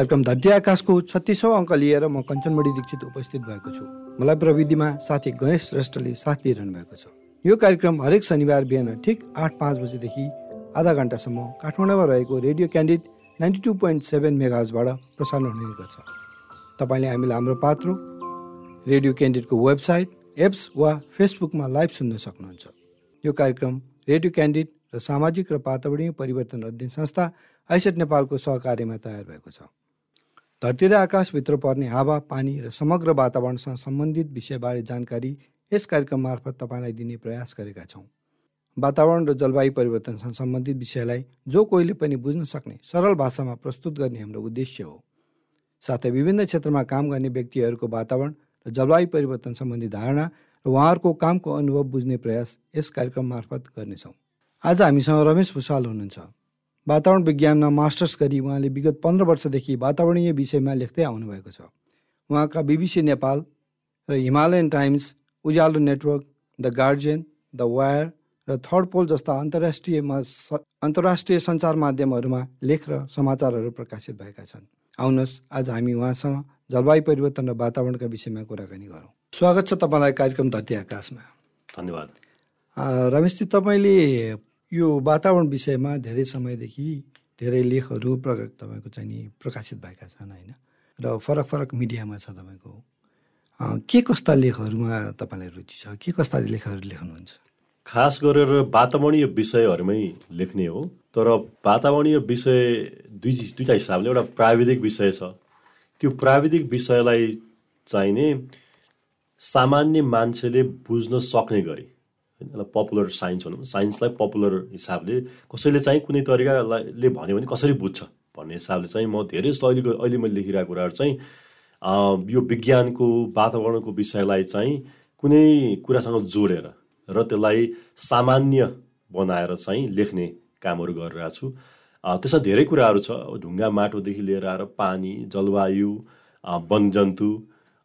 कार्यक्रम धरती आकाशको छत्तिसौँ अङ्क लिएर म कञ्चनमणि दीक्षित उपस्थित भएको छु। मलाई प्रविधिमा साथी गणेश श्रेष्ठले साथ दिइरहनु भएको छ। यो कार्यक्रम हरेक शनिबार बिहान ठिक आठ पाँच बजेदेखि आधा घन्टासम्म काठमाडौँमा रहेको radio candid ninety two point seven मेगाजबाट प्रसारण हुने गर्छ तपाईँले हामीलाई हाम्रो पात्रो रेडियो क्यान्डिडको वेबसाइट एप्स वा फेसबुकमा लाइभ सुन्न सक्नुहुन्छ। यो कार्यक्रम रेडियो क्यान्डिड र सामाजिक र वातावरणीय परिवर्तन अध्ययन संस्था आइसेट नेपालको सहकार्यमा तयार भएको छ। धरती र आकाशभित्र पर्ने हावा पानी र समग्र वातावरणसँग सम्बन्धित विषयबारे जानकारी यस कार्यक्रम मार्फत तपाईँलाई दिने प्रयास गरेका छौँ। वातावरण र जलवायु परिवर्तनसँग सम्बन्धित विषयलाई जो कोहीले पनि बुझ्न सक्ने सरल भाषामा प्रस्तुत गर्ने हाम्रो उद्देश्य हो। साथै विभिन्न क्षेत्रमा काम गर्ने व्यक्तिहरूको वातावरण र जलवायु परिवर्तन सम्बन्धी धारणा र उहाँहरूको कामको अनुभव बुझ्ने प्रयास यस कार्यक्रम मार्फत गर्नेछौँ। आज हामीसँग रमेश भूषाल हुनुहुन्छ। वातावरण विज्ञानमा मास्टर्स गरी उहाँले विगत पन्ध्र वर्षदेखि वातावरणीय विषयमा लेख्दै आउनुभएको छ। उहाँका बिबिसी नेपाल र Himalayan Times Ujyaalo network the Guardian the Wire र थर्ड पोल जस्ता अन्तर्राष्ट्रियमा अन्तर्राष्ट्रिय सञ्चार माध्यमहरूमा लेख र समाचारहरू प्रकाशित भएका छन्। आउनुहोस् आज हामी उहाँसँग जलवायु परिवर्तन र वातावरणका विषयमा कुराकानी गरौँ। स्वागत छ तपाईँलाई कार्यक्रम धरती आकाशमा। धन्यवाद। रमेशजी तपाईँले यो वातावरण विषयमा धेरै समयदेखि धेरै लेखहरू प्रका तपाईँको चाहिँ नि प्रकाशित भएका छन् होइन? र फरक फरक मिडियामा छ तपाईँको। के कस्ता लेखहरूमा तपाईँलाई रुचि छ? के कस्ता लेखहरू लेख्नुहुन्छ? खास गरेर वातावरणीय विषयहरूमै लेख्ने हो तर वातावरणीय विषय दुई दुईवटा हिसाबले एउटा प्राविधिक विषय छ। त्यो प्राविधिक विषयलाई चाहिने सामान्य मान्छेले बुझ्न सक्ने गरी। होइन? पपुलर साइन्स भनौँ। साइन्सलाई पपुलर हिसाबले कसैले चाहिँ कुनै तरिकाले भन्यो भने कसरी बुझ्छ भन्ने हिसाबले चाहिँ म धेरै जस्तो अहिलेको अहिले मैले लेखिरहेको कुराहरू चाहिँ यो विज्ञानको वातावरणको विषयलाई चाहिँ कुनै कुरासँग जोडेर र त्यसलाई सामान्य बनाएर चाहिँ लेख्ने कामहरू गरिरहेको छु। त्यसमा धेरै कुराहरू छ। ढुङ्गा माटोदेखि लिएर आएर पानी जलवायु वनजन्तु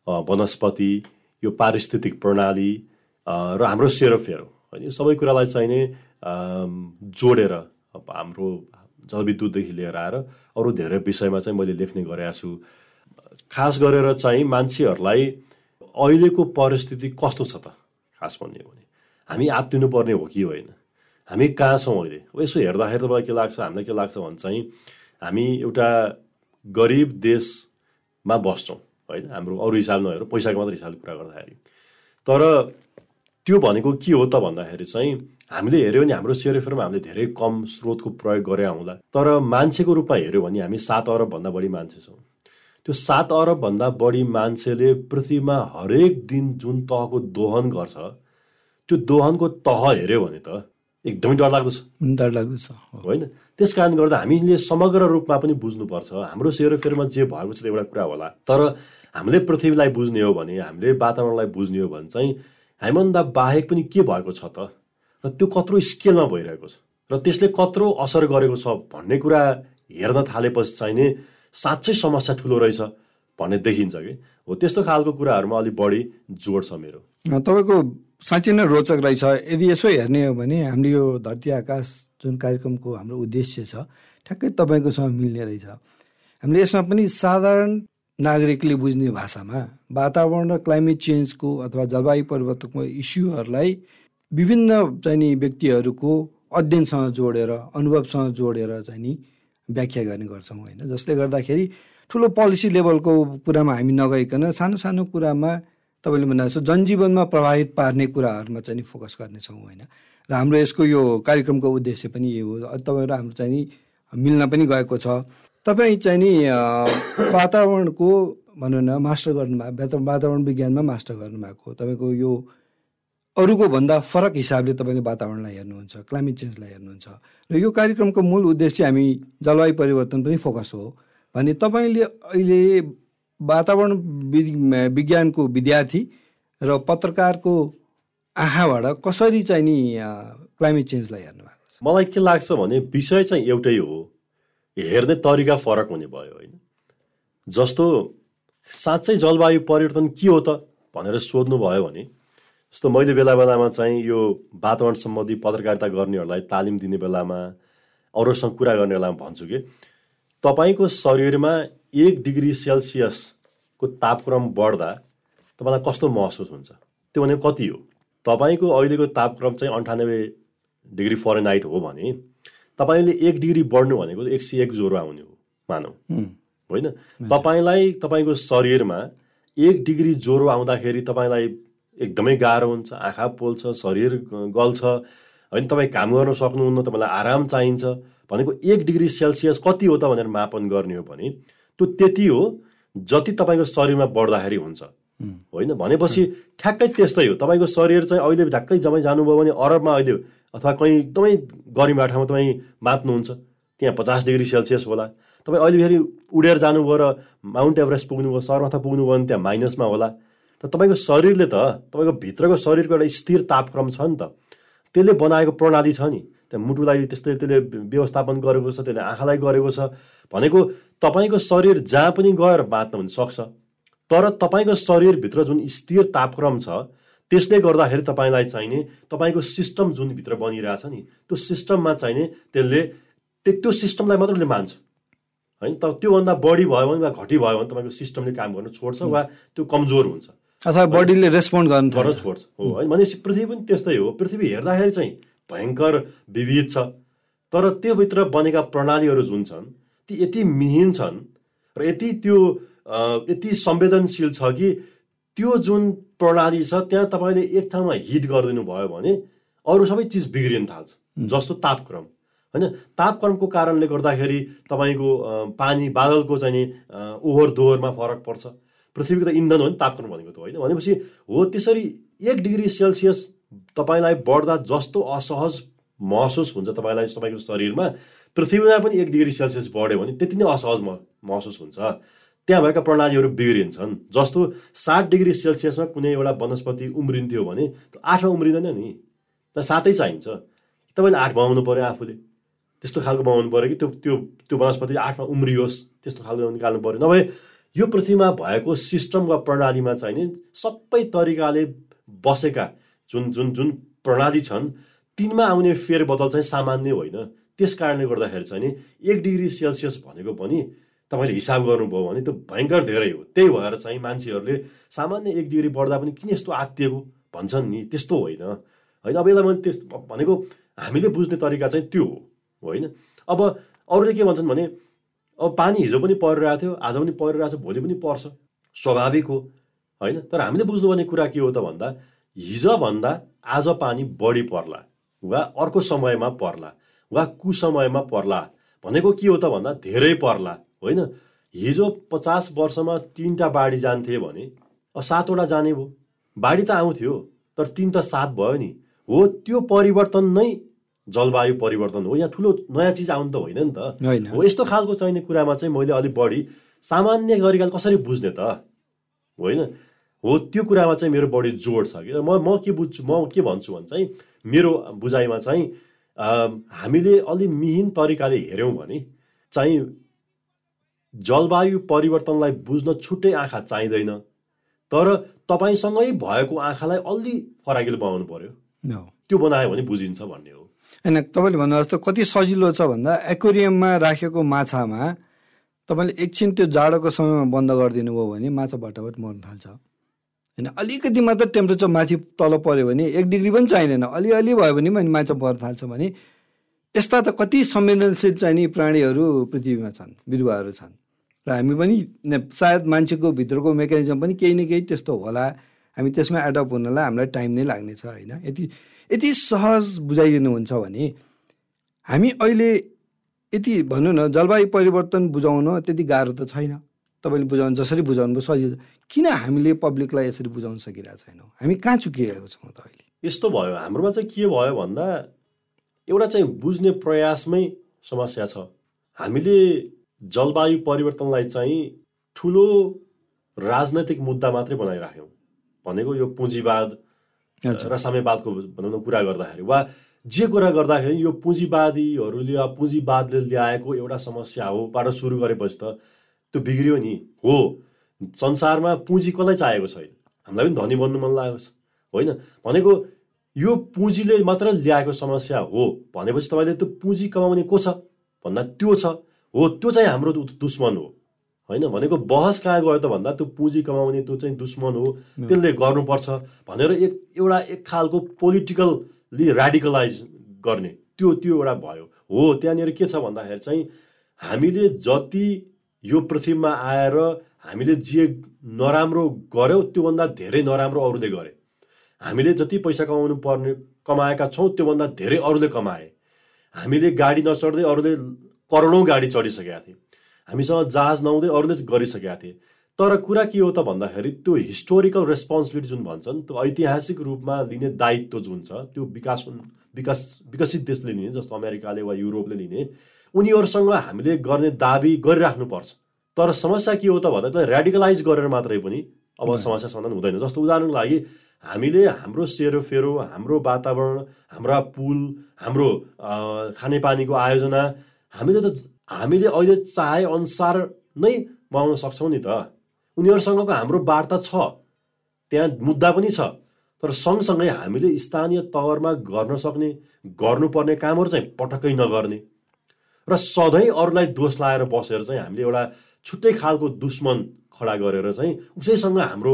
वनस्पति यो पारिस्थितिक प्रणाली र हाम्रो सेरोफेयर होइन यो सबै कुरालाई चाहिने जोडेर अब हाम्रो जलविद्युतदेखि लिएर आएर अरू धेरै विषयमा चाहिँ मैले लेख्ने गरेको छु। खास गरेर चाहिँ मान्छेहरूलाई अहिलेको परिस्थिति कस्तो छ त? खास भन्ने हो भने हामी आत्तिनुपर्ने हो कि होइन? हामी कहाँ छौँ अहिले? अब यसो हेर्दाखेरि तपाईँलाई के लाग्छ हामीलाई के लाग्छ भने चाहिँ हामी एउटा गरिब देशमा बस्छौँ होइन? हाम्रो अरू हिसाब नहेर पैसाको मात्र हिसाबले कुरा गर्दाखेरि। तर त्यो भनेको के हो त भन्दाखेरि चाहिँ हामीले हेऱ्यो भने हाम्रो सेरोफेरमा हामीले धेरै कम स्रोतको प्रयोग गरे आउँला। तर मान्छेको रूपमा हेऱ्यो भने हामी सात अरबभन्दा बढी मान्छे छौँ। त्यो सात अरबभन्दा बढी मान्छेले पृथ्वीमा हरेक दिन जुन तहको दोहन गर्छ त्यो दोहनको तह हेऱ्यो भने त एकदमै डरलाग्दो छ। डरलाग्दो छ होइन? त्यस कारणले गर्दा हामीले समग्र रूपमा पनि बुझ्नुपर्छ हाम्रो सेरोफेरमा जे भएको छ एउटा कुरा होला। तर हामीले पृथ्वीलाई बुझ्ने हो भने हामीले वातावरणलाई बुझ्ने हो भने चाहिँ हामीभन्दा बाहेक पनि के भएको छ त? र त्यो कत्रो स्केलमा भइरहेको छ। र त्यसले कत्रो असर गरेको छ भन्ने कुरा हेर्न थालेपछि चाहिने साँच्चै समस्या ठुलो रहेछ भन्ने देखिन्छ कि? हो त्यस्तो खालको कुराहरूमा अलिक बढी जोड छ मेरो। तपाईँको साँच्चै नै रोचक रहेछ। यदि यसो हेर्ने हो भने हामीले यो धरती आकाश जुन कार्यक्रमको हाम्रो उद्देश्य छ ठ्याक्कै तपाईँकोसँग मिल्ने रहेछ। हामीले यसमा पनि साधारण नागरिकले बुझ्ने भाषामा वातावरण र क्लाइमेट चेन्जको अथवा जलवायु परिवर्तनको इस्युहरूलाई विभिन्न चाहिँ नि व्यक्तिहरूको अध्ययनसँग जोडेर अनुभवसँग जोडेर चाहिँ नि व्याख्या गर्ने गर्छौँ होइन? जसले गर्दाखेरि ठुलो पोलिसी लेभलको कुरामा हामी नगइकन सानो सानो कुरामा तपाईँले भन्दा जस्तो जनजीवनमा प्रभावित पार्ने कुराहरूमा चाहिँ नि फोकस गर्नेछौँ होइन? र हाम्रो यसको यो कार्यक्रमको उद्देश्य पनि यही हो। तपाईँहरू हाम्रो चाहिँ नि मिल्न पनि गएको छ। तपाईँ चाहिँ नि वातावरणको भनौँ न मास्टर गर्नुभएको वातावरण विज्ञानमा मास्टर गर्नुभएको तपाईँको यो अरूको भन्दा फरक हिसाबले तपाईँले वातावरणलाई हेर्नुहुन्छ क्लाइमेट चेन्जलाई हेर्नुहुन्छ र यो कार्यक्रमको मूल उद्देश्य हामी जलवायु परिवर्तन पनि फोकस हो भने तपाईँले अहिले वातावरण विज्ञानको विद्यार्थी र पत्रकारको आँखाबाट कसरी चाहिँ नि क्लाइमेट चेन्जलाई हेर्नु भएको छ? मलाई के लाग्छ भने विषय चाहिँ एउटै हो। हेर्ने तरिका फरक हुने भयो होइन। जस्तो साँच्चै जलवायु परिवर्तन के हो त भनेर सोध्नुभयो भने जस्तो मैले बेला बेलामा चाहिँ यो वातावरण सम्बन्धी पत्रकारिता गर्नेहरूलाई तालिम दिने बेलामा अरूसँग कुरा गर्ने बेलामा भन्छु कि तपाईँको शरीरमा एक डिग्री सेल्सियसको तापक्रम बढ्दा तपाईँलाई कस्तो महसुस हुन्छ? त्यो भनेको कति हो? तपाईँको अहिलेको तापक्रम चाहिँ अन्ठानब्बे डिग्री फरेनहाइट हो भने तपाईँले एक डिग्री बढ्नु भनेको एक सय एक ज्वरो आउने हो मानौ। होइन? तपाईँलाई तपाईँको शरीरमा एक डिग्री ज्वरो आउँदाखेरि तपाईँलाई एकदमै गाह्रो हुन्छ आँखा पोल्छ शरीर गल्छ। होइन तपाईँ काम गर्न सक्नुहुन्न तपाईँलाई आराम चाहिन्छ। भनेको एक डिग्री सेल्सियस कति हो त भनेर मापन गर्ने हो भने त्यो त्यति हो जति तपाईँको शरीरमा बढ्दाखेरि हुन्छ। होइन? भनेपछि ठ्याक्कै त्यस्तै हो। तपाईँको शरीर चाहिँ अहिले ढ्याक्कै जम्मै जानुभयो भने अरबमा अहिले अथवा कहीँ एकदमै गरिमा ठाउँमा तपाईँ मात्नुहुन्छ त्यहाँ पचास डिग्री सेल्सियस होला। तपाईँ अहिले फेरि उडेर जानुभयो र माउन्ट एभरेस्ट पुग्नुभयो सरमाथा पुग्नुभयो भने त्यहाँ माइनसमा होला। त तपाईँको शरीरले त तपाईँको भित्रको शरीरको एउटा स्थिर तापक्रम छ नि त। त्यसले बनाएको प्रणाली छ नि। त्यहाँ मुटुलाई त्यस्तै त्यसले व्यवस्थापन गरेको छ त्यसले आँखालाई गरेको छ। भनेको तपाईँको शरीर जहाँ पनि गएर बाँच्न पनि सक्छ। तर तपाईँको शरीरभित्र जुन स्थिर तापक्रम छ त्यसले गर्दाखेरि तपाईँलाई चाहिने तपाईँको सिस्टम जुन भित्र बनिरहेछ नि त्यो सिस्टममा चाहिने त्यसले त्यो सिस्टमलाई मात्र उसले मान्छ। होइन त त्योभन्दा बढी भयो भने वा घटी भयो भने तपाईँको सिस्टमले काम गर्नु छोड्छ वा त्यो कमजोर हुन्छ। अथवा बडीले रेस्पोन्ड गर्नु गर्न छोड्छ। हो होइन भनेपछि पृथ्वी पनि त्यस्तै हो। पृथ्वी हेर्दाखेरि चाहिँ भयङ्कर विविध छ। तर त्योभित्र बनेका प्रणालीहरू जुन छन् ती यति मिहिन छन् र यति त्यो यति संवेदनशील छ कि त्यो जुन प्रणाली छ त्यहाँ तपाईँले एक ठाउँमा हिट गरिदिनु भयो भने अरू सबै चिज बिग्रिन थाल्छ जस्तो तापक्रम। होइन? तापक्रमको कारणले गर्दाखेरि तपाईँको पानी बादलको चाहिँ ओहोर दोहोरमा फरक पर्छ। पृथ्वीको त इन्धन हो नि तापक्रम भनेको त होइन। भनेपछि हो त्यसरी एक डिग्री सेल्सियस तपाईँलाई बढ्दा जस्तो असहज महसुस हुन्छ तपाईँलाई तपाईँको शरीरमा पृथ्वीमा पनि एक डिग्री सेल्सियस बढ्यो भने त्यति नै असहज महसुस हुन्छ। त्यहाँ भएका प्रणालीहरू बिग्रिन्छन् जस्तो सात डिग्री सेल्सियसमा कुनै एउटा वनस्पति उम्रिन्थ्यो भने आठमा उम्रिँदैन नि। त सातै चाहिन्छ। तपाईँले आठ बनाउनु पऱ्यो आफूले। त्यस्तो खालको बनाउनु पऱ्यो कि त्यो त्यो त्यो वनस्पति आठमा उम्रियोस् त्यस्तो खालको निकाल्नु पऱ्यो नभए यो पृथ्वीमा भएको सिस्टम वा प्रणालीमा नि सबै तरिकाले बसेका जुन जुन जुन प्रणाली छन् तिनमा आउने फेरबदल चाहिँ सामान्य होइन। त्यस कारणले गर्दाखेरि चाहिँ नि एक डिग्री सेल्सियस भनेको पनि तपाईँले हिसाब गर्नुभयो भने त्यो भयङ्कर धेरै हो। त्यही भएर चाहिँ मान्छेहरूले सामान्य एक डिग्री बढ्दा पनि किन यस्तो आत्तिएको भन्छन् नि त्यस्तो होइन। होइन अब यसलाई मैले त्यस्तो भनेको हामीले बुझ्ने तरिका चाहिँ त्यो हो होइन। अब अरूले के भन्छन् भने अब पानी हिजो पनि परिरहेको थियो आज पनि परिरहेको छ भोलि पनि पर्छ। स्वाभाविक हो होइन। तर हामीले बुझ्नुपर्ने कुरा के हो त भन्दा हिजोभन्दा आज पानी बढी पर्ला वा अर्को समयमा पर्ला वा कुसमयमा पर्ला भनेको के हो त भन्दा धेरै पर्ला। होइन हिजो पचास वर्षमा तिनवटा बाढी जान्थे भने अब सातवटा जाने भयो। बाढी त आउँथ्यो तर तिन त सात भयो नि। हो त्यो परिवर्तन नै जलवायु परिवर्तन हो। यहाँ ठुलो नयाँ चिज आउनु त होइन नि त। हो यस्तो खालको चाहिने कुरामा चाहिँ मैले अलिक बढी सामान्य गरिकन कसरी बुझ्ने त? होइन? हो त्यो कुरामा चाहिँ मेरो बढी जोड छ कि। म म के बुझ्छु म के भन्छु भने चाहिँ मेरो बुझाइमा चाहिँ हामीले अलि मिहिन तरिकाले हेऱ्यौँ भने चाहिँ जलवायु परिवर्तनलाई बुझ्न छुट्टै आँखा चाहिँदैन। तर तपाईँसँगै भएको आँखालाई अलि फराकिलो बनाउनु पर्यो। त्यो बनायो भने बुझिन्छ भन्ने हो। होइन तपाईँले भन्नु जस्तो कति सजिलो छ भन्दा एक्वेरियममा राखेको माछामा तपाईँले एकछिन त्यो जाडोको समयमा बन्द गरिदिनु भयो भने माछा भटाभट मर्न थाल्छ। होइन अलिकति मात्र टेम्परेचर माथि तल पऱ्यो भने एक डिग्री पनि चाहिँदैन। अलिअलि भयो भने पनि माछा मर्न थाल्छ भने यस्ता त कति संवेदनशील चाहिने प्राणीहरू पृथ्वीमा छन् बिरुवाहरू छन्। र हामी पनि सायद मान्छेको भित्रको मेकानिजम पनि केही न केही त्यस्तो होला। हामी त्यसमा एडप्ट हुनलाई हामीलाई टाइम नै लाग्नेछ होइन? यति यति सहज बुझाइदिनुहुन्छ भने हामी अहिले यति भनौँ न जलवायु परिवर्तन बुझाउन त्यति गाह्रो त छैन। तपाईँले बुझाउनु जसरी बुझाउनु सजिलो। किन हामीले पब्लिकलाई यसरी बुझाउन सकिरहेको छैनौँ? हामी कहाँ चुकिरहेको छौँ त अहिले? यस्तो भयो। हाम्रोमा चाहिँ के भयो भन्दा एउटा चाहिँ बुझ्ने प्रयासमै समस्या छ। हामीले जलवायु परिवर्तनलाई चाहिँ ठुलो राजनैतिक मुद्दा मात्रै बनाइराख्यौँ। भनेको यो पुँजीवाद र साम्यवादको भनौँ न कुरा गर्दाखेरि वा जे कुरा गर्दाखेरि यो पुँजीवादीहरूले पुँजीवादले ल्याएको एउटा समस्या हो बाट सुरु गरेपछि त त्यो बिग्रियो नि। हो। संसारमा पुँजी कसलाई चाहेको छैन? हामीलाई पनि धनी बन्नु मन लागेको छ। होइन? भनेको यो पुँजीले मात्र ल्याएको समस्या हो। भनेपछि तपाईँले त्यो पुँजी कमाउने को छ? भन्दा त्यो छ। हो त्यो चाहिँ हाम्रो दुश्मन हो होइन भनेको बहस कहाँ गयो त भन्दा त्यो पुँजी कमाउने त्यो चाहिँ दुश्मन हो त्यसले गर्नुपर्छ भनेर एक एउटा एक खालको पोलिटिकल्ली रेडिकलाइज गर्ने त्यो त्यो एउटा भयो हो त्यहाँनिर के छ भन्दाखेरि चाहिँ हामीले जति यो पृथ्वीमा आएर हामीले जे नराम्रो गऱ्यौँ त्योभन्दा धेरै नराम्रो अरूले गरे हामीले जति पैसा कमाउनु पर्ने कमाएका छौँ त्योभन्दा धेरै अरूले कमाए हामीले गाडी नचढ्दै अरूले करोडौँ गाडी चढिसकेका थिए। हामीसँग जहाज नहुँदै अरूले गरिसकेका थिए। तर कुरा के हो त भन्दाखेरि त्यो हिस्टोरिकल रेस्पोन्सिबिलिटी जुन भन्छन् त्यो ऐतिहासिक रूपमा लिने दायित्व जुन छ त्यो विकास विकास विकसित देशले लिने जस्तो अमेरिकाले वा युरोपले लिने उनीहरूसँग हामीले गर्ने दाबी गरिराख्नुपर्छ। तर समस्या के हो त भन्दा त्यसलाई रेडिकलाइज गरेर मात्रै पनि अब समस्या समाधान हुँदैन। जस्तो उदाहरणको लागि हामीले हाम्रो सेरोफेरो हाम्रो वातावरण हाम्रा पुल हाम्रो खानेपानीको आयोजना हामीले त हामीले अहिले चाहे अनुसार नै बनाउन सक्छौँ नि त। उनीहरूसँगको हाम्रो वार्ता छ। त्यहाँ मुद्दा पनि छ। तर सँगसँगै हामीले स्थानीय तवरमा गर्न सक्ने गर्नुपर्ने कामहरू चाहिँ पटक्कै नगर्ने। र सधैँ अरूलाई दोष लाएर बसेर चाहिँ हामीले एउटा छुट्टै खालको दुश्मन खडा गरेर चाहिँ उसैसँग हाम्रो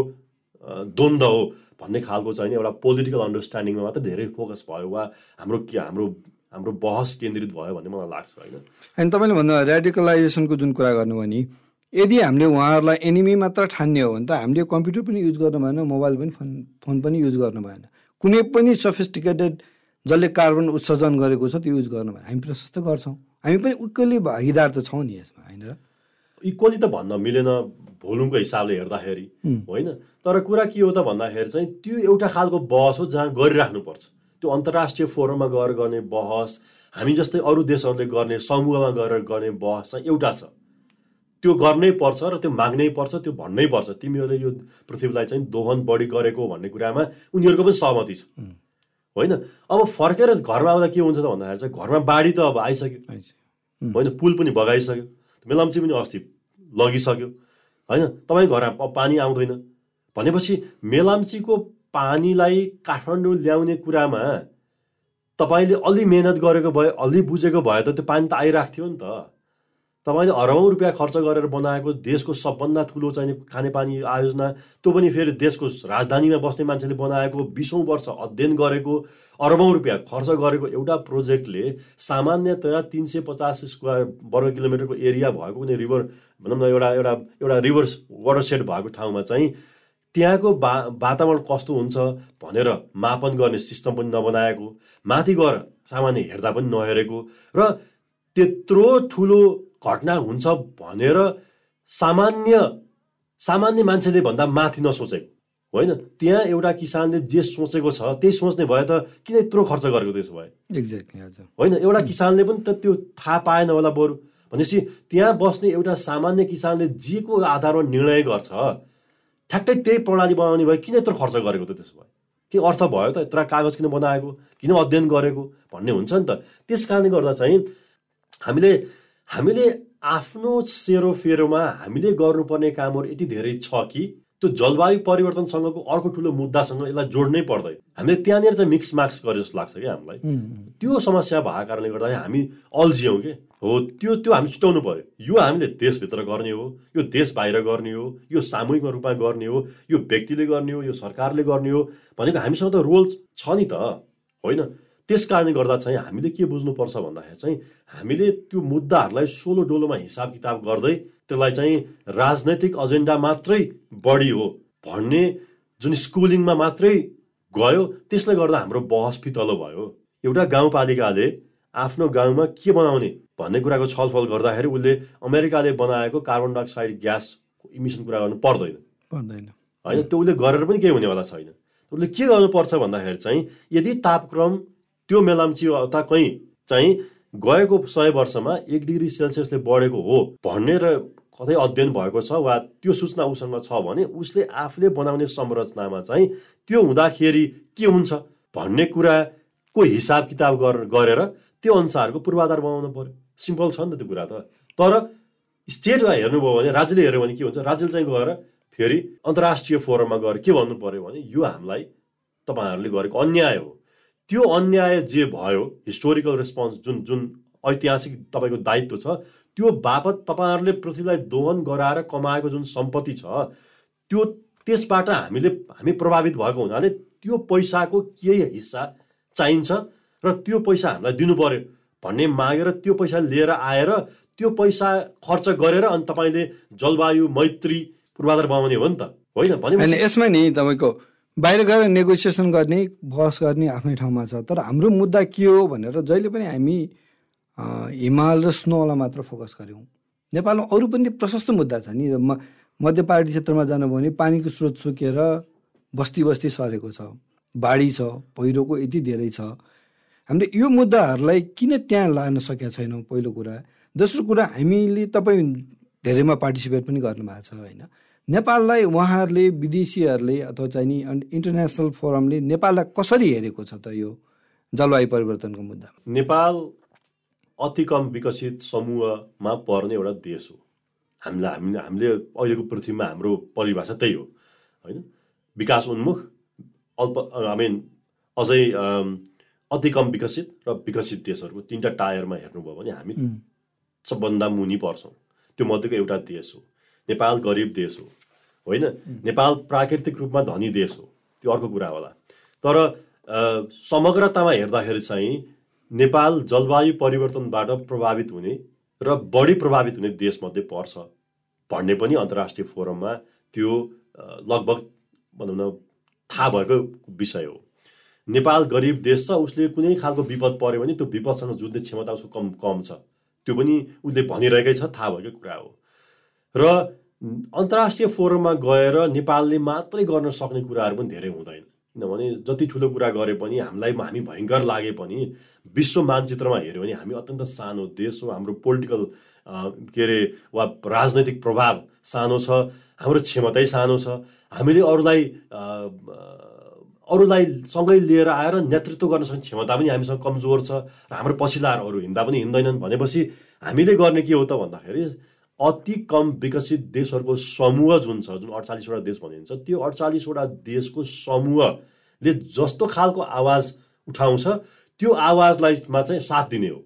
द्वन्द्व हो भन्ने खालको चाहिँ एउटा पोलिटिकल अन्डरस्ट्यान्डिङमा मात्रै धेरै फोकस भयो वा हाम्रो हाम्रो हाम्रो बहस केन्द्रित भयो भन्ने मलाई लाग्छ होइन? अनि तपाईँले भन्नु रेडिकलाइजेसनको जुन कुरा गर्नुभयो नि यदि हामीले उहाँहरूलाई एनिमी मात्र ठान्ने हो भने त हामीले कम्प्युटर पनि युज गर्नु भएन मोबाइल पनि फोन फोन पनि युज गर्नु भएन। कुनै पनि सफिस्टिकेटेड जसले कार्बन उत्सर्जन गरेको छ त्यो युज गर्नु भएन। हामी प्रशस्त गर्छौँ। हामी पनि इक्वली भागीदार त छौँ नि यसमा होइन र? इक्वली त भन्न मिलेन भोल्युमको हिसाबले हेर्दाखेरि होइन? तर कुरा के हो त भन्दाखेरि चाहिँ त्यो एउटा खालको बहस हो जहाँ गरिराख्नुपर्छ। त्यो अन्तर्राष्ट्रिय फोरममा गएर गर्ने बहस हामी जस्तै अरू देशहरूले गर्ने समूहमा गएर गर्ने बहस चाहिँ एउटा छ। त्यो गर्नै पर्छ र त्यो माग्नै पर्छ त्यो भन्नै पर्छ। तिमीहरूले यो पृथ्वीलाई चाहिँ दोहन बढी गरेको भन्ने कुरामा उनीहरूको पनि सहमति छ। होइन? अब फर्केर घरमा आउँदा के हुन्छ त भन्दाखेरि चाहिँ घरमा बाढी त अब आइसक्यो। होइन? पुल पनि बगाइसक्यो मेलम्ची पनि अस्ति लगिसक्यो। होइन? तपाईँको घरमा पानी आउँदैन। भनेपछि मेलाम्चीको पानीलाई काठमाडौँ ल्याउने कुरामा तपाईँले अलि मेहनत गरेको भए अलि बुझेको भए त त्यो पानी त आइरहेको थियो नि त। तपाईँले अरबौँ रुपियाँ खर्च गरेर बनाएको देशको सबभन्दा ठुलो चाहिने खानेपानी आयोजना त्यो पनि फेरि देशको राजधानीमा बस्ने मान्छेले बनाएको बिसौँ वर्ष अध्ययन गरेको अरबौँ रुपियाँ खर्च गरेको एउटा प्रोजेक्टले सामान्यतया तिन सय पचास स्क्वायर वर्ग किलोमिटरको एरिया भएको कुनै रिभर भनौँ न एउटा एउटा एउटा रिभर वाटरसेड भएको ठाउँमा चाहिँ त्यहाँको बा वातावरण कस्तो हुन्छ भनेर मापन गर्ने सिस्टम पनि नबनाएको माथि गएर सामान्य हेर्दा पनि नहेरेको र त्यत्रो ठुलो घटना हुन्छ भनेर सामान्य सामान्य मान्छेले भन्दा माथि नसोचेको। होइन? त्यहाँ एउटा किसानले जे सोचेको छ त्यही सोच्ने भए त किन यत्रो खर्च गरेको त्यसो भए? एक्ज्याक्टली हजुर। होइन? एउटा किसानले पनि त त्यो थाहा पाएन होला बरु। भनेपछि त्यहाँ बस्ने एउटा सामान्य किसानले जेको आधारमा निर्णय गर्छ ठ्याक्कै त्यही प्रणाली बनाउने भए किन यत्रो खर्च गरेको त त्यसो भए? के अर्थ भयो त? यत्र कागज किन बनाएको? किन अध्ययन गरेको? भन्ने हुन्छ नि त। त्यस कारणले गर्दा चाहिँ हामीले हामीले आफ्नो सेरोफेरोमा हामीले गर्नुपर्ने कामहरू यति धेरै छ कि त्यो जलवायु परिवर्तनसँगको अर्को ठुलो मुद्दासँग यसलाई जोड्नै पर्दैन। हामीले त्यहाँनिर चाहिँ मिक्स मार्क्स गरे जस्तो लाग्छ क्या हामीलाई। त्यो समस्या भएको कारणले गर्दा हामी अल्झियौँ कि? हो त्यो त्यो हामी छुट्याउनु पर्यो। यो हामीले देशभित्र गर्ने हो यो देश बाहिर गर्ने हो यो सामूहिक रूपमा गर्ने हो यो व्यक्तिले गर्ने हो यो सरकारले गर्ने हो भनेको हामीसँग त रोल छ नि त होइन? त्यस कारणले गर्दा चाहिँ हामीले के बुझ्नुपर्छ भन्दाखेरि चाहिँ हामीले त्यो मुद्दाहरूलाई सोलो डोलोमा हिसाब किताब गर्दै त्यसलाई चाहिँ राजनैतिक एजेन्डा मात्रै बढी हो भन्ने जुन स्कुलिङमा मात्रै गयो त्यसले गर्दा हाम्रो बहस फितलो भयो। एउटा गाउँपालिकाले आफ्नो गाउँमा के बनाउने भन्ने कुराको छलफल गर्दाखेरि उसले अमेरिकाले बनाएको कार्बन डाइअक्साइड ग्यासको इमिसन कुरा गर्नु पर्दैन। पर्दैन। होइन त्यो उसले गरेर पनि केही हुनेवाला छैन। उसले के गर्नुपर्छ भन्दाखेरि चाहिँ यदि तापक्रम त्यो मेलाम्ची अथवा कहीँ चाहिँ गएको सय वर्षमा एक डिग्री सेल्सियसले बढेको हो भन्ने र कतै अध्ययन भएको छ वा त्यो सूचना उसँग छ भने उसले आफूले बनाउने संरचनामा चाहिँ त्यो हुँदाखेरि के हुन्छ भन्ने कुराको हिसाब किताब गर- गरेर त्यो अनुसारको पूर्वाधार बनाउनु पर्यो। सिम्पल छ नि त त्यो कुरा त। तर स्टेटमा हेर्नुभयो भने राज्यले हेऱ्यो भने के हुन्छ? राज्यले चाहिँ गएर फेरि अन्तर्राष्ट्रिय फोरममा गएर के भन्नु पर्यो भने यो हामीलाई तपाईँहरूले गरेको अन्याय हो। त्यो अन्याय जे भयो हिस्टोरिकल रेस्पोन्स जुन जुन ऐतिहासिक तपाईँको दायित्व छ त्यो बापत तपाईँहरूले पृथ्वीलाई दोहन गराएर कमाएको जुन सम्पत्ति छ त्यो त्यसबाट हामीले हामी प्रभावित भएको हुनाले त्यो पैसाको केही हिस्सा चाहिन्छ र त्यो पैसा हामीलाई दिनु पर्यो भन्ने मागेर त्यो पैसा लिएर आएर त्यो पैसा खर्च गरेर अनि तपाईँले जलवायु मैत्री पूर्वाधार बनाउने हो नि त। होइन भने यसमा नि तपाईँको बाहिर गएर नेगोसिएसन गर्ने बहस गर्ने आफ्नै ठाउँमा छ। तर हाम्रो मुद्दा के हो भनेर जहिले पनि हामी हिमाल र स्नोलाई मात्र फोकस गऱ्यौँ। नेपालमा अरू पनि प्रशस्त मुद्दा छ नि मध्य पहाडी क्षेत्रमा जानुभयो भने पानीको स्रोत सुकेर बस्ती बस्ती सरेको छ बाढी छ पहिरोको यति धेरै छ। हामीले यो मुद्दाहरूलाई किन त्यहाँ लान सकेका छैनौँ? पहिलो कुरा। दोस्रो कुरा हामीले तपाईँ धेरैमा पार्टिसिपेट पनि गर्नुभएको छ होइन? नेपाललाई उहाँहरूले विदेशीहरूले अथवा चाहिँ नि इन्टरनेसनल फोरमले नेपाललाई कसरी हेरेको छ त यो जलवायु परिवर्तनको मुद्दा नेपाल अति कम विकसित समूहमा पर्ने एउटा देश हो। हामीलाई हामी हामीले अहिलेको पृथ्वीमा हाम्रो परिभाषा त्यही हो होइन? विकास उन्मुख अल्प आई मिन अझै अति कम विकसित र विकसित देशहरूको तिनवटा टायरमा हेर्नुभयो भने हामी सबभन्दा मुनि पर्छौँ। त्यो मध्येको एउटा देश हो। नेपाल गरिब देश हो होइन? नेपाल प्राकृतिक रूपमा धनी देश हो त्यो अर्को कुरा होला। तर समग्रतामा हेर्दाखेरि चाहिँ नेपाल जलवायु परिवर्तनबाट प्रभावित हुने र बढी प्रभावित हुने देशमध्ये पर्छ। भन्ने पनि अन्तर्राष्ट्रिय फोरममा त्यो लगभग भनौँ न थाहा भएको विषय हो। नेपाल गरिब देश छ उसले कुनै खालको विपद पऱ्यो भने त्यो विपदसँग जुझ्ने क्षमता उसको कम कम छ। त्यो पनि उसले भनिरहेकै छ थाहा भएकै कुरा हो। र अन्तर्राष्ट्रिय फोरममा गएर नेपालले मात्रै गर्न सक्ने कुराहरू पनि धेरै हुँदैन। किनभने जति ठुलो कुरा गरे पनि हामीलाई हामी भयङ्कर लागे पनि विश्व मानचित्रमा हेऱ्यो भने हामी अत्यन्त सानो देश हो हाम्रो पोलिटिकल के अरे वा राजनैतिक प्रभाव सानो छ हाम्रो क्षमतै सानो छ। हामीले अरूलाई अरूलाई सँगै लिएर आएर नेतृत्व गर्न सक्ने क्षमता पनि हामीसँग कमजोर छ र हाम्रो पछि लाएर अरू हिँड्दा पनि हिँड्दैनन् भनेपछि हामीले गर्ने के हो त भन्दाखेरि अति कम विकसित देशहरूको समूह जुन छ जुन अडचालिसवटा देश भनिन्छ त्यो अडचालिसवटा देशको समूहले जस्तो खालको आवाज उठाउँछ त्यो आवाजलाईमा चाहिँ साथ दिने हो।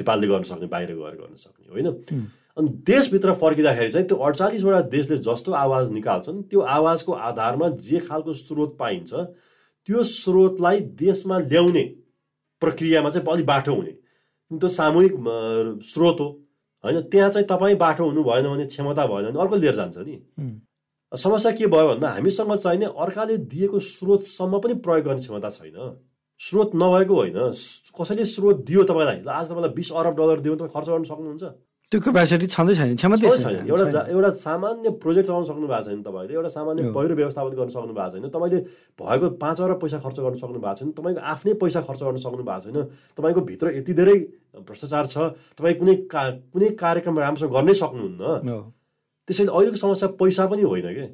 नेपालले गर्न सक्ने बाहिर गएर गर्न सक्ने होइन? अनि देशभित्र फर्किँदाखेरि चाहिँ त्यो अडचालिसवटा देशले जस्तो आवाज निकाल्छन् त्यो आवाजको आधारमा जे खालको स्रोत पाइन्छ त्यो स्रोतलाई देशमा ल्याउने प्रक्रियामा चाहिँ अलि बाटो हुने। त्यो सामूहिक स्रोत हो। होइन त्यहाँ चाहिँ तपाईँ बाटो हुनु भएन भने क्षमता भएन भने अर्को लिएर जान्छ नि। समस्या के भयो भन्दा हामीसँग चाहिने अर्काले दिएको स्रोतसम्म पनि प्रयोग गर्ने क्षमता छैन। स्रोत नभएको होइन कसैले स्रोत दियो तपाईँलाई आज तपाईँलाई बिस अरब डलर दियो तपाईँ खर्च गर्न सक्नुहुन्छ। त्यो क्यापेसिटी छँदै छैन क्षमता छैन। एउटा एउटा सामान्य प्रोजेक्ट चलाउन सक्नु भएको छैन तपाईँले एउटा सामान्य पहिरो व्यवस्थापन गर्न सक्नु भएको छैन। तपाईँले भएको पाँच अरब पैसा खर्च गर्न सक्नु भएको छैन। तपाईँको आफ्नै पैसा खर्च गर्न सक्नु भएको छैन। तपाईँको भित्र यति धेरै भ्रष्टाचार छ तपाईँ कुनै का कुनै कार्यक्रम राम्रोसँग गर्नै सक्नुहुन्न। त्यसैले अहिलेको समस्या पैसा पनि होइन कि?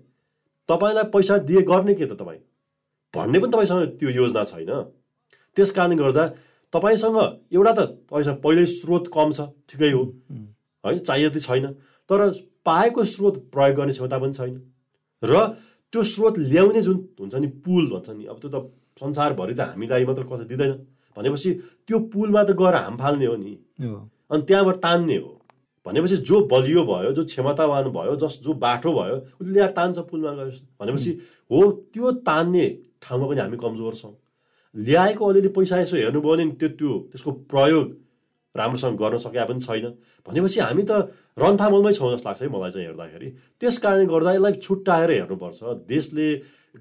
तपाईँलाई पैसा दिए गर्ने के त तपाईँ? भन्ने पनि तपाईँसँग त्यो योजना छैन। त्यस कारणले गर्दा तपाईँसँग एउटा त तपाईँसँग पहिल्यै स्रोत कम छ ठिकै हो। है चाहियो त छैन तर पाएको स्रोत प्रयोग गर्ने क्षमता पनि छैन। र त्यो स्रोत ल्याउने जुन हुन्छ नि पुल भन्छ नि अब त्यो त संसारभरि त हामीलाई मात्र कसै दिँदैन। भनेपछि त्यो पुलमा त गएर हाम फाल्ने हो नि। अनि त्यहाँबाट तान्ने हो। भनेपछि जो बलियो भयो जो क्षमतावान भयो जस जो बाटो भयो उसले ल्याएर तान्छ पुलमा गएर। भनेपछि हो त्यो तान्ने ठाउँमा पनि हामी कमजोर छौँ। ल्याएको अलिअलि पैसा यसो हेर्नुभयो भने त्यो त्यो त्यसको प्रयोग राम्रोसँग गर्न सकेका पनि छैन। भनेपछि हामी त रन्थामलमै छौँ जस्तो लाग्छ है मलाई चाहिँ हेर्दाखेरि। त्यस कारणले गर्दा यसलाई छुट्टाएर हेर्नुपर्छ। देशले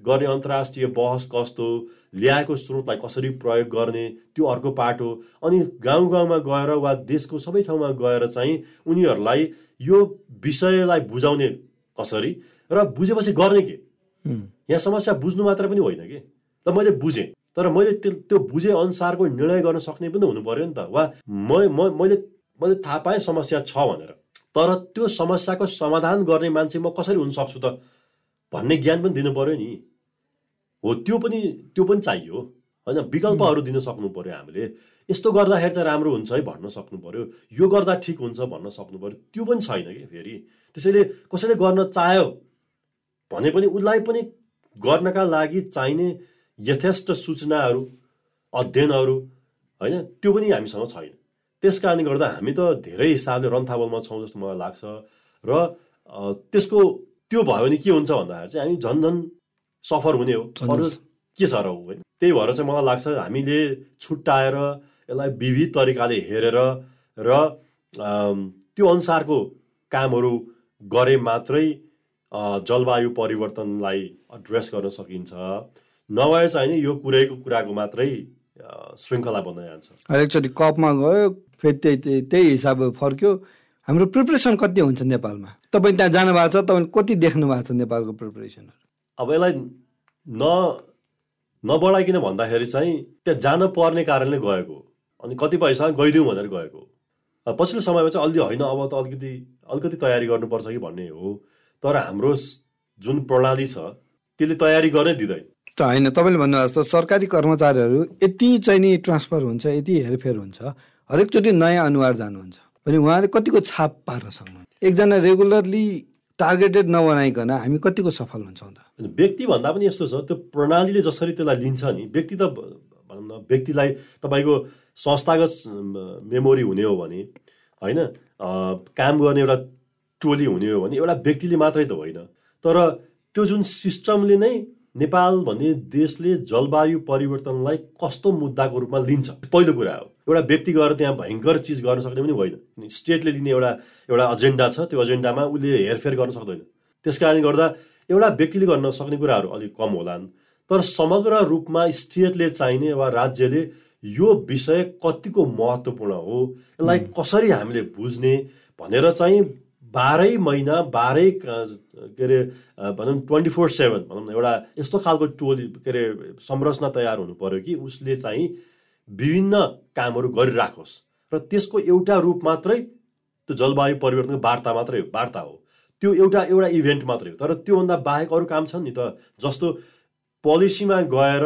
गर्ने अन्तर्राष्ट्रिय बहस कस्तो? ल्याएको स्रोतलाई कसरी प्रयोग गर्ने त्यो अर्को पाटो अनि गाउँ गाउँमा गएर वा देशको सबै ठाउँमा गएर चाहिँ उनीहरूलाई यो विषयलाई बुझाउने कसरी र बुझेपछि गर्ने के? यहाँ समस्या बुझ्नु मात्र पनि होइन कि? त मैले बुझेँ तर मैले त्यो त्यो बुझे अनुसारको निर्णय गर्न सक्ने पनि हुनु पऱ्यो नि त। वा म मैले मैले थाहा पाएँ समस्या छ भनेर। तर त्यो समस्याको समाधान गर्ने मान्छे म कसरी हुन सक्छु त? भन्ने ज्ञान पनि दिनु पऱ्यो नि। हो त्यो पनि त्यो पनि चाहियो। होइन? विकल्पहरू दिन सक्नु पऱ्यो हामीले। यस्तो गर्दाखेरि चाहिँ राम्रो हुन्छ है भन्न सक्नु पऱ्यो यो गर्दा ठिक हुन्छ भन्न सक्नु पऱ्यो त्यो पनि छैन कि फेरि? त्यसैले कसैले गर्न चाह्यो भने पनि उसलाई पनि गर्नका लागि चाहिने यथेष्ट सूचनाहरू अध्ययनहरू होइन? त्यो पनि हामीसँग छैन। त्यस कारणले गर्दा हामी त धेरै हिसाबले रन्थावलमा छौँ जस्तो मलाई लाग्छ। र त्यसको त्यो भयो भने के हुन्छ भन्दाखेरि चाहिँ हामी झन् झन् सफर हुने हो। अरू के छ र होइन त्यही भएर चाहिँ मलाई लाग्छ हामीले छुट्टाएर यसलाई विविध तरिकाले हेरेर र त्यो अनुसारको कामहरू गरे मात्रै जलवायु परिवर्तनलाई एड्रेस गर्न सकिन्छ। नभए चाहिँ यो कुरैको कुराको मात्रै श्रृङ्खला बन्दै जान्छ। एकचोटि कपमा गयो फेरि त्यही त्यही हिसाबले फर्क्यो। हाम्रो प्रिपरेसन कति हुन्छ नेपालमा? तपाईँ त्यहाँ जानुभएको छ तपाईँ कति देख्नु भएको छ नेपालको प्रिपरेसनहरू अब यसलाई न नबढाइकन भन्दाखेरि चाहिँ त्यहाँ जान पर्ने कारणले गएको। अनि कतिपयसँग गइदिउँ भनेर गएको। पछिल्लो समयमा चाहिँ अलि होइन अब त अलिकति अलिकति तयारी गर्नुपर्छ कि भन्ने हो। तर हाम्रो जुन प्रणाली छ त्यसले तयारी गर्नै दिँदैन। त होइन तपाईँले भन्नुभएको जस्तो सरकारी कर्मचारीहरू यति चाहिँ नि ट्रान्सफर हुन्छ यति हेरफेर हुन्छ। हरेकचोटि नयाँ अनुहार जानुहुन्छ। भने उहाँले कतिको छाप पार्न सक्नुहुन्छ। एकजना रेगुलरली टार्गेटेड नबनाइकन हामी कतिको सफल हुन्छौँ त व्यक्ति भन्दा पनि यस्तो छ त्यो प्रणालीले जसरी त्यसलाई लिन्छ नि व्यक्ति त भनौँ न व्यक्तिलाई तपाईँको संस्थागत मेमोरी हुने हो भने होइन काम गर्ने एउटा टोली हुने हो भने एउटा व्यक्तिले मात्रै त होइन। तर त्यो जुन सिस्टमले नै नेपाल भन्ने देशले जलवायु परिवर्तनलाई कस्तो मुद्दाको रूपमा लिन्छ पहिलो कुरा हो। एउटा व्यक्ति गएर त्यहाँ भयङ्कर चिज गर्न सक्ने पनि होइन। स्टेटले लिने एउटा एउटा एजेन्डा छ त्यो एजेन्डामा उसले हेरफेर गर्न सक्दैन। त्यस कारणले गर्दा एउटा व्यक्तिले गर्न सक्ने कुराहरू अलिक कम होलान्। तर समग्र रूपमा स्टेटले चाहिने वा राज्यले यो विषय कतिको महत्त्वपूर्ण हो यसलाई कसरी हामीले बुझ्ने भनेर चाहिँ बाह्रै महिना बाह्रै के अरे भनौँ ट्वेन्टी फोर सेभेन भनौँ न एउटा यस्तो खालको टोली के अरे संरचना तयार हुनु पऱ्यो कि उसले चाहिँ विभिन्न कामहरू गरिराखोस्। र त्यसको एउटा रूप मात्रै त्यो जलवायु परिवर्तनको वार्ता मात्रै हो वार्ता हो। त्यो एउटा एउटा इभेन्ट मात्रै हो। तर त्योभन्दा बाहेक अरू काम छन् नि त जस्तो पोलिसीमा गएर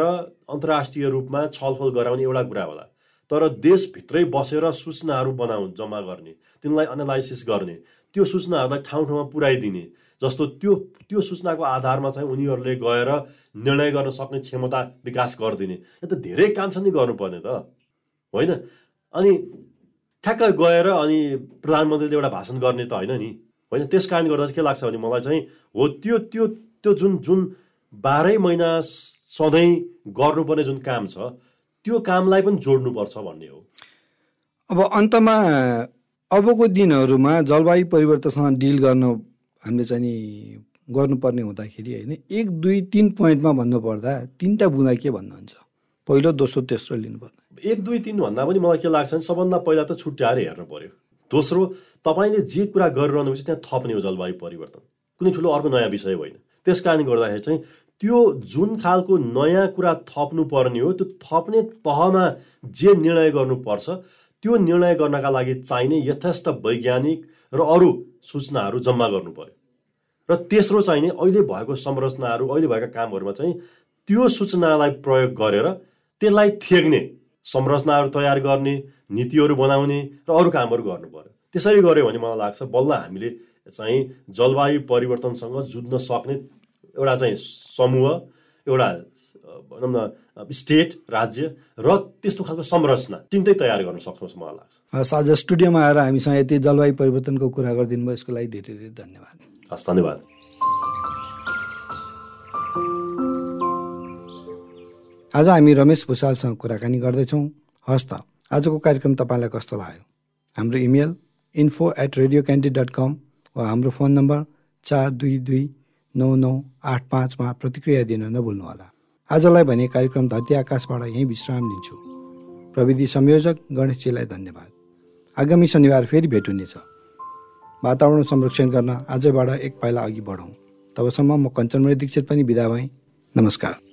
अन्तर्राष्ट्रिय रूपमा छलफल गराउने एउटा कुरा होला। तर देशभित्रै बसेर सूचनाहरू बनाउ जम्मा गर्ने तिनलाई एनालाइसिस गर्ने। त्यो सूचनाहरूलाई ठाउँ ठाउँमा पुर्याइदिने जस्तो त्यो त्यो सूचनाको आधारमा चाहिँ उनीहरूले गएर निर्णय गर्न सक्ने क्षमता विकास गरिदिने। यो त धेरै काम छ नि गर्नुपर्ने त। होइन? अनि ठ्याक्क गएर अनि प्रधानमन्त्रीले एउटा भाषण गर्ने त होइन नि। होइन? त्यस कारणले गर्दा चाहिँ के लाग्छ भने मलाई चाहिँ हो त्यो त्यो त्यो जुन जुन बाह्रै महिना सधैँ गर्नुपर्ने जुन काम छ त्यो कामलाई पनि जोड्नुपर्छ भन्ने हो। अब अन्तमा अबको दिनहरूमा जलवायु परिवर्तनसँग डिल गर्न हामीले चाहिँ नि गर्नुपर्ने हुँदाखेरि होइन एक दुई तिन पोइन्टमा भन्नुपर्दा तिनवटा बुँदा के भन्नुहुन्छ? पहिलो दोस्रो तेस्रो लिनुपर्ने। एक दुई तिन भन्दा पनि मलाई के लाग्छ भने सबभन्दा पहिला त छुट्याएर हेर्नु पर्यो। दोस्रो तपाईँले जे कुरा गरिरहनु चाहिँ त्यहाँ थप्ने हो जलवायु परिवर्तन। कुनै ठुलो अर्को नयाँ विषय होइन। त्यस कारणले गर्दाखेरि चाहिँ त्यो जुन खालको नयाँ कुरा थप्नु पर्ने हो त्यो थप्ने तहमा जे निर्णय गर्नुपर्छ त्यो निर्णय गर्नका लागि चाहिने यथेष्ट वैज्ञानिक र अरू सूचनाहरू जम्मा गर्नु पर्यो र तेस्रो चाहिने अहिले भएको संरचनाहरू अहिले भएका कामहरूमा चाहिँ त्यो सूचनालाई प्रयोग गरेर त्यसलाई थेग्ने संरचनाहरू तयार गर्ने नीतिहरू बनाउने र अरू कामहरू गर्नु पर्यो त्यसरी गऱ्यो भने मलाई लाग्छ बल्ल हामीले चाहिँ जलवायु परिवर्तनसँग जुझ्न सक्ने एउटा चाहिँ समूह एउटा भनौँ न स्टेट राज्य र त्यस्तो खालको संरचना तिनटै तयार गर्न सक्छौँ मलाई लाग्छ। आज स्टुडियोमा आएर हामीसँग यति जलवायु परिवर्तनको कुरा गरिदिनु भयो यसको लागि धेरै धेरै धन्यवाद। हस् धन्यवाद। आज हामी रमेश भूषालसँग कुराकानी गर्दैछौँ। हस् त आजको कार्यक्रम तपाईँलाई कस्तो लाग्यो? हाम्रो email info at radio candy dot com वा हाम्रो फोन नम्बर चार दुई दुई नौ नौ आठ पाँचमा प्रतिक्रिया दिन नभुल्नुहोला। आजलाई भने कार्यक्रम धरती आकाशबाट यहीँ विश्राम लिन्छु। प्रविधि संयोजक गणेशजीलाई धन्यवाद। आगामी शनिबार फेरि भेट हुनेछ। वातावरण संरक्षण गर्न आजबाट एक पाइला अघि बढौँ। तबसम्म म कञ्चनमणि दीक्षित पनि बिदा भएँ। नमस्कार।